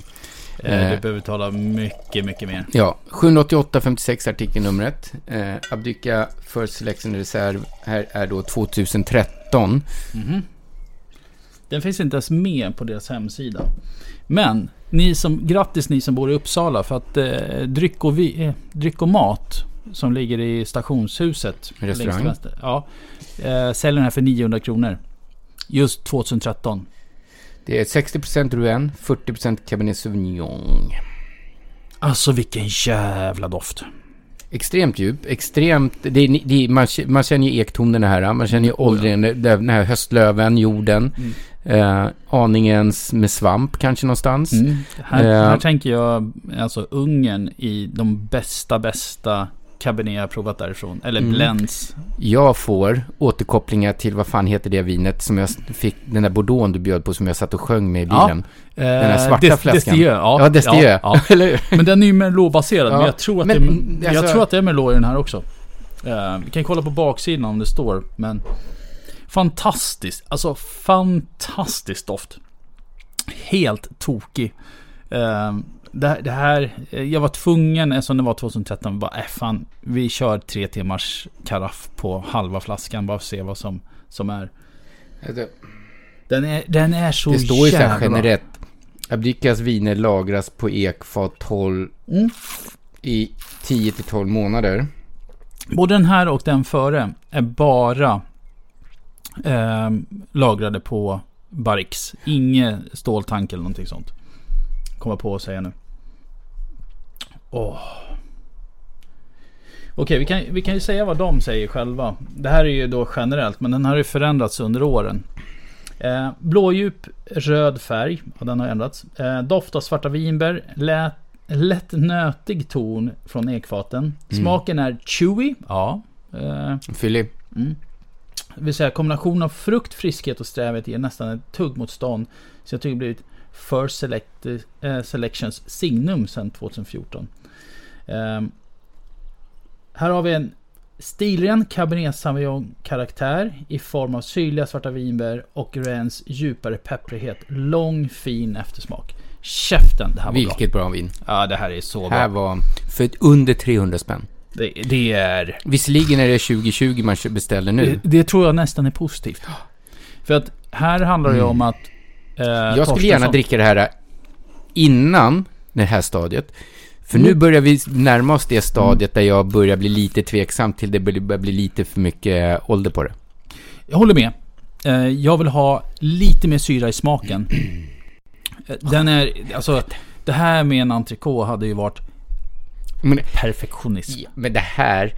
Eh, Eh. du behöver tala mycket, mycket mer. Ja, 788-56 artikelnumret. Eh, Abdyka First Selection Reserve här är då 2013. Mhm. Den finns inte ens med på deras hemsida. Men, ni som, grattis ni som bor i Uppsala för att eh, dryck, och vi, eh, dryck och mat som ligger i stationshuset. Restaurang. vänster, Ja, eh, säljer den här för 900 kronor. Just 2013. Det är 60% Rouen, 40% Cabernet Sauvignon. Alltså vilken jävla doft. Extremt djup, extremt... Det det man, man känner ju ektonerna här, man känner ju åldern, den här höstlöven, jorden. Mm. Eh, aningens med svamp kanske någonstans. Mm. Här, Eh. här tänker jag alltså Ungern i de bästa, bästa Cabernet jag har provat därifrån. Eller Mm. blends. Jag får återkopplingar till vad fan heter det vinet som jag fick, den där bordeauxn du bjöd på som jag satt och sjöng med i Ja. bilen. Den här svarta flaskan. Destieux, ja. Ja, Destieux. Ja, ja. Men den är ju Merlot-baserad. Ja. Men jag tror att, Men, det, är, jag alltså- tror att det är Merlot i den här också. Eh, vi kan kolla på baksidan om det står. Men fantastiskt. Alltså fantastisk doft. Helt tokig. Eh, det, det här, eh, jag var tvungen, eftersom det var 2013, bara äh, fan, vi kör tre timmars karaff på halva flaskan bara för att se vad som, som är. Den är, den är så Det står ju så här jävla generellt. Abdykas viner lagras på ekfat 12 Mm. i 10 till 12 månader. Både den här och den före är bara eh, lagrade på Barrix. Inget ståltank eller någonting sånt. Kommer på att säga nu. Åh. Okej, vi, kan, vi kan ju säga vad de säger själva. Det här är ju då generellt, men den har ju förändrats under åren. Eh, blådjup röd färg, ja, den har ändrats. Eh, doft av svarta vinbär, lät, lätt nötig ton från ekfaten. Smaken är chewy, ja. Eh, Fyllig. Mm. Det vill säga kombination av frukt, friskhet och strävhet ger nästan ett tuggmotstånd. Så jag tycker det blivit First Select, eh, Selections signum sedan 2014. Ehm, här har vi en stilren Cabernet Sauvignon-karaktär i form av syrliga svarta vinbär och Rens djupare pepprighet. Lång fin eftersmak. Käften, det här var Vilket bra vin. bra. Ja, det här är så Här bra. var för under 300 spänn. Det, det är... Visserligen är det 2020 man beställer nu. Det, det tror jag nästan är positivt. För att här handlar det ju om att... Eh, Jag skulle gärna Torstensson- dricka det här innan det här stadiet. För Mm. nu börjar vi närma oss det stadiet där jag börjar bli lite tveksam till det börjar bli lite för mycket ålder på det. Jag håller med. Eh, jag vill ha lite mer syra i smaken. Eh, Den är... Alltså, det här med en entrecote hade ju varit Men, perfektionism. men det här,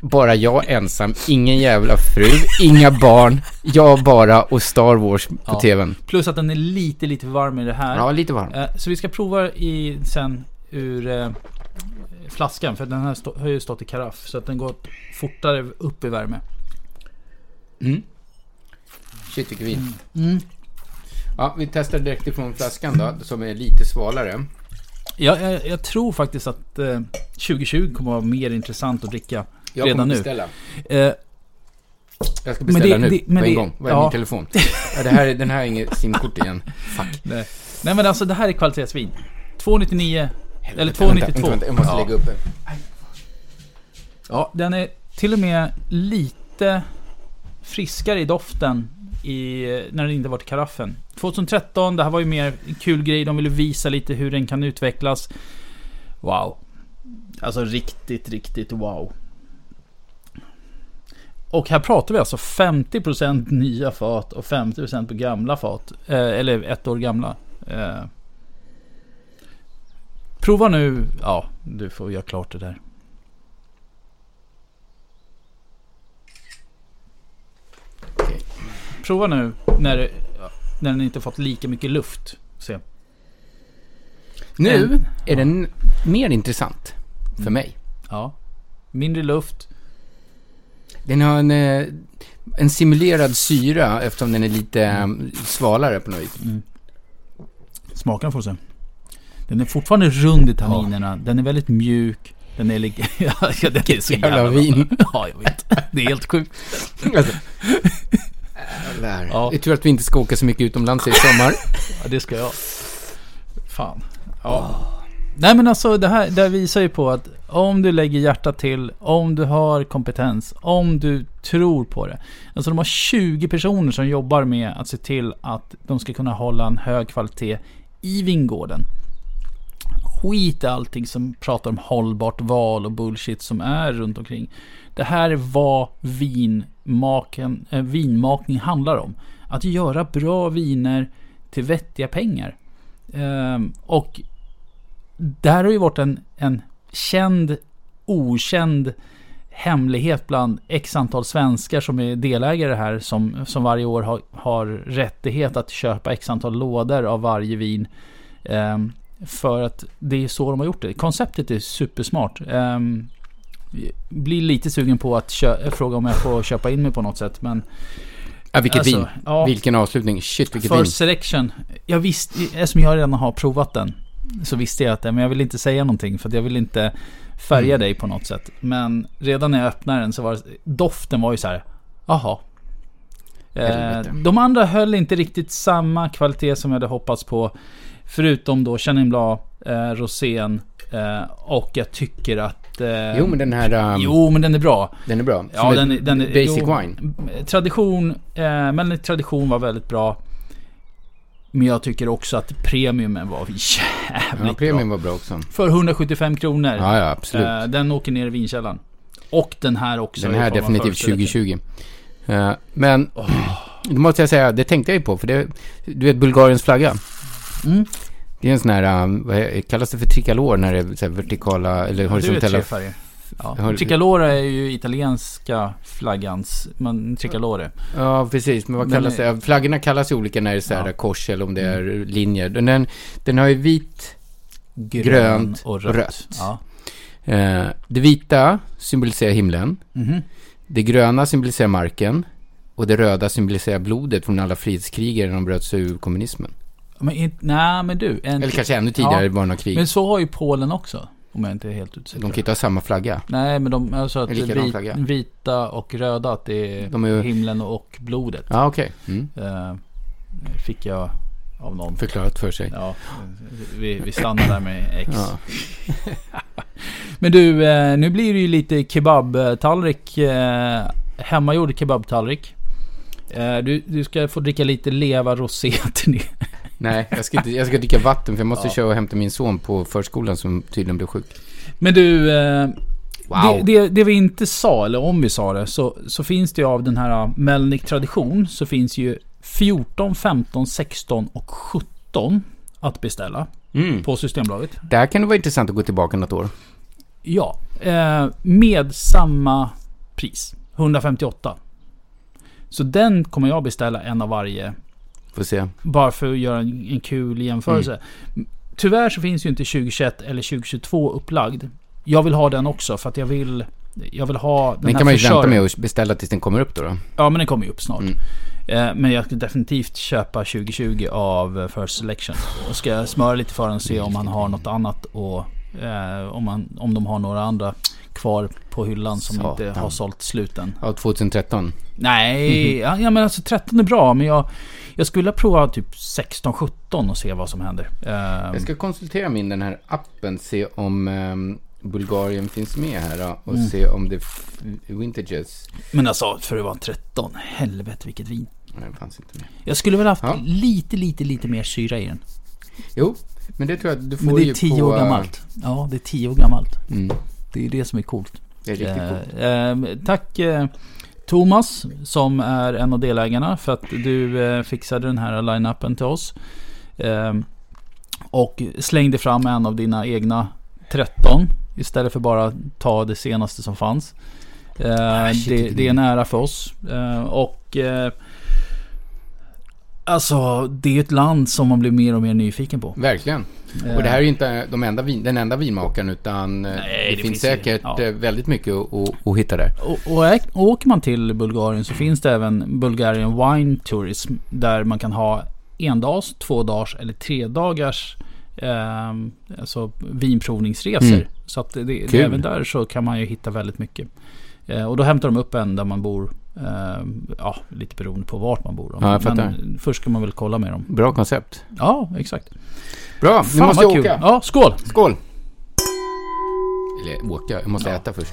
bara jag ensam, ingen jävla fru, inga barn, jag bara och Star Wars på Ja. tvn. Plus att den är lite, lite varm i det här. Ja, lite varm. Eh, Så vi ska prova i sen ur eh, flaskan. För den här stå, har ju stått i karaff. Så att den går fortare upp i värme. Mm. Shit vilket vin. Mm. Ja, vi testar direkt ifrån flaskan då, som är lite svalare. Jag, jag, jag tror faktiskt att eh, 2020 kommer att vara mer intressant att dricka Jag redan nu. beställa. Eh, Jag ska beställa det- nu, det- på en det- gång. Vad är ja. min telefon? Ja, det här, är- den här är inget simkort igen. Fuck. nej. nej men alltså det här är kvalitetsvin. 299 eller Vänta, 292. Vänta, vänta, jag måste ja. lägga upp det. Ja, den är till och med lite friskare i doften i, när den inte varit i karaffen. 2013, det här var ju mer en kul grej. De ville visa lite hur den kan utvecklas. Wow. Alltså riktigt, riktigt wow. Och här pratar vi alltså 50% nya fat och 50% på gamla fat. Eh, eller ett år gamla. Eh. Prova nu. Ja, du får göra klart det där. Prova nu när, när den inte fått lika mycket luft. Se. Nu En- är den mer intressant för Mm. mig. Ja. Mindre luft. Den har en, eh, en simulerad syra eftersom den är lite eh, svalare på något vis. Smaken får se. Den är fortfarande rund i tanninerna. Den är väldigt mjuk. Den är lika... ja, det är så Jävla jävla vin. Ja, jag vet. Det är helt sjukt. Alltså. Ja. Det är tur att vi inte ska åka så mycket utomlands i sommar. Ja, det ska jag. Fan. Ja. Nej men alltså det här, det här visar ju på att om du lägger hjärtat till, om du har kompetens, om du tror på det. Alltså de har 20 personer som jobbar med att se till att de ska kunna hålla en hög kvalitet i vingården. Skit i allting som pratar om hållbart val och bullshit som är runt omkring. Det här är vad maken, äh, vinmakning handlar om. Att göra bra viner till vettiga pengar. Ehm, och det här har ju varit en, en känd, okänd hemlighet bland x antal svenskar som är delägare här som, som varje år har, har rättighet att köpa x antal lådor av varje vin. Ehm, för att det är så de har gjort det. Konceptet är supersmart. Um, blir lite sugen på att kö- fråga om jag får köpa in mig på något sätt. Men Ja, vilket Alltså, vin. ja. Vilken avslutning. Shit, vilket vin. selection. Jag visste, eftersom jag redan har provat den. Så visste jag att det, men jag vill inte säga någonting. För jag vill inte färga Mm. dig på något sätt. Men redan när jag öppnade den så var det, doften var ju så här. Jaha. Eh, Helvete. de andra höll inte riktigt samma kvalitet som jag hade hoppats på. Förutom då Chenin Blanc, eh, Rosén eh, och jag tycker att... Eh, Jo, men den här... Um, jo, men den är bra. Den är bra. Ja, den, den är... Basic jo, wine. Tradition, eh, men tradition var väldigt bra. Men jag tycker också att premiumen var jävligt Ja, premium bra. var bra också. För 175 kronor. Ja, ja, absolut. Eh, den åker ner i vinkällaren. Och den här också. Den här definitivt förutsättning. 2020. Eh, men, då måste jag säga, det tänkte jag ju på. För det, du vet Bulgariens flagga? Mm. Det är en sån här, um, vad är- kallas det för tricolor när det är så här vertikala eller Du vet horisontella? tre färger. Ja. Tricolore är ju italienska flaggans, men tricolore. Ja, precis. Men vad Men- kallas det? Flaggorna kallas ju olika när det är så här Ja. kors eller om det är linjer. Den, den, har ju vit, Grön Grönt och och rött. rött. Ja. eh, det vita symboliserar himlen. Mhm. Det gröna symboliserar marken. Och det röda symboliserar blodet från alla frihetskrigare när de bröt sig ur kommunismen. Men in, nej, men du. En, Eller kanske ännu tidigare Ja. det några krig. Men så har ju Polen också. Om jag inte är helt ute. De kan inte ha samma flagga. Nej, men de, alltså att vit, vita och röda, att det är, De är ju- himlen och blodet. Ja, okej. Mm. Eh, fick jag av någon. Förklarat för sig. Ja, vi, vi stannar där med X. Ja. Men du, eh, nu blir det ju lite kebabtallrik. Eh, hemmagjord kebabtallrik. Eh, du, du ska få dricka lite leva rosé till det. Nej, jag ska, inte, jag ska dricka vatten för jag måste Ja. köra och hämta min son på förskolan som tydligen blev sjuk. Men du, Wow. det, det, det vi inte sa, eller om vi sa det, så, så finns det ju av den här Melnick tradition så finns ju 14, 15, 16 och 17 att beställa Mm. på Systembolaget. Där kan det vara intressant att gå tillbaka något år. Ja, eh, med samma pris. 158. Så den kommer jag beställa en av varje. Får se. Bara för att göra en, en kul jämförelse. Tyvärr så finns ju inte 2021 eller 2022 upplagd. Jag vill ha den också för att jag vill... Jag vill ha den, Den här kan man ju vänta med att beställa tills den kommer upp då. då. Ja, men den kommer ju upp snart. Mm. Eh, men jag ska definitivt köpa 2020 av eh, First Selection. Och ska smöra lite för den och se om han har något annat och eh, om, man, om de har några andra kvar på hyllan som Satan. inte har sålt slut än. Ja, 2013. Nej, ja, ja, men alltså 13 är bra. Men jag, jag skulle prova typ 16-17 och se vad som händer. Jag ska konsultera min den här appen, se om ehm, Bulgarien finns med här då, och Mm. se om det vintages. Men alltså, för att vara 13, helvete vilket vin. Nej, det fanns inte med. Jag skulle väl haft Ja. lite, lite, lite mer syra i den. Jo, men det tror jag att du får Men det är 10 på... år eh, gammalt. Ja, det är 10 år gammalt. Mm, Det är det som är coolt. det är riktigt coolt. Eh, eh, tack eh, Thomas som är en av delägarna för att du eh, fixade den här line-upen till oss. Eh, och slängde fram en av dina egna 13 istället för bara ta det senaste som fanns. Eh, det, det är en ära för oss. Eh, och eh, Alltså, det är ett land som man blir mer och mer nyfiken på. Verkligen. Och det här är ju inte de enda vin, den enda vinmakaren utan eh, Nej, det, det finns finns säkert ja. eh, väldigt mycket att, att, hitta där. Och, och åker man till Bulgarien så finns det även Bulgarian Wine Tourism. Där man kan ha en dags, två dagars eller tre dagars eh, alltså vinprovningsresor. Mm. Så att det, det, även där så kan man ju hitta väldigt mycket. Eh, och då hämtar de upp en där man bor. Eh, ja, lite beroende på vart man bor. då. Ja. Men först ska man väl kolla med dem. Bra koncept. Ja, exakt. Bra, nu Fan, måste vad jag kul. åka. Ja, skål! Skål! Eller åka, jag måste Ja. äta först.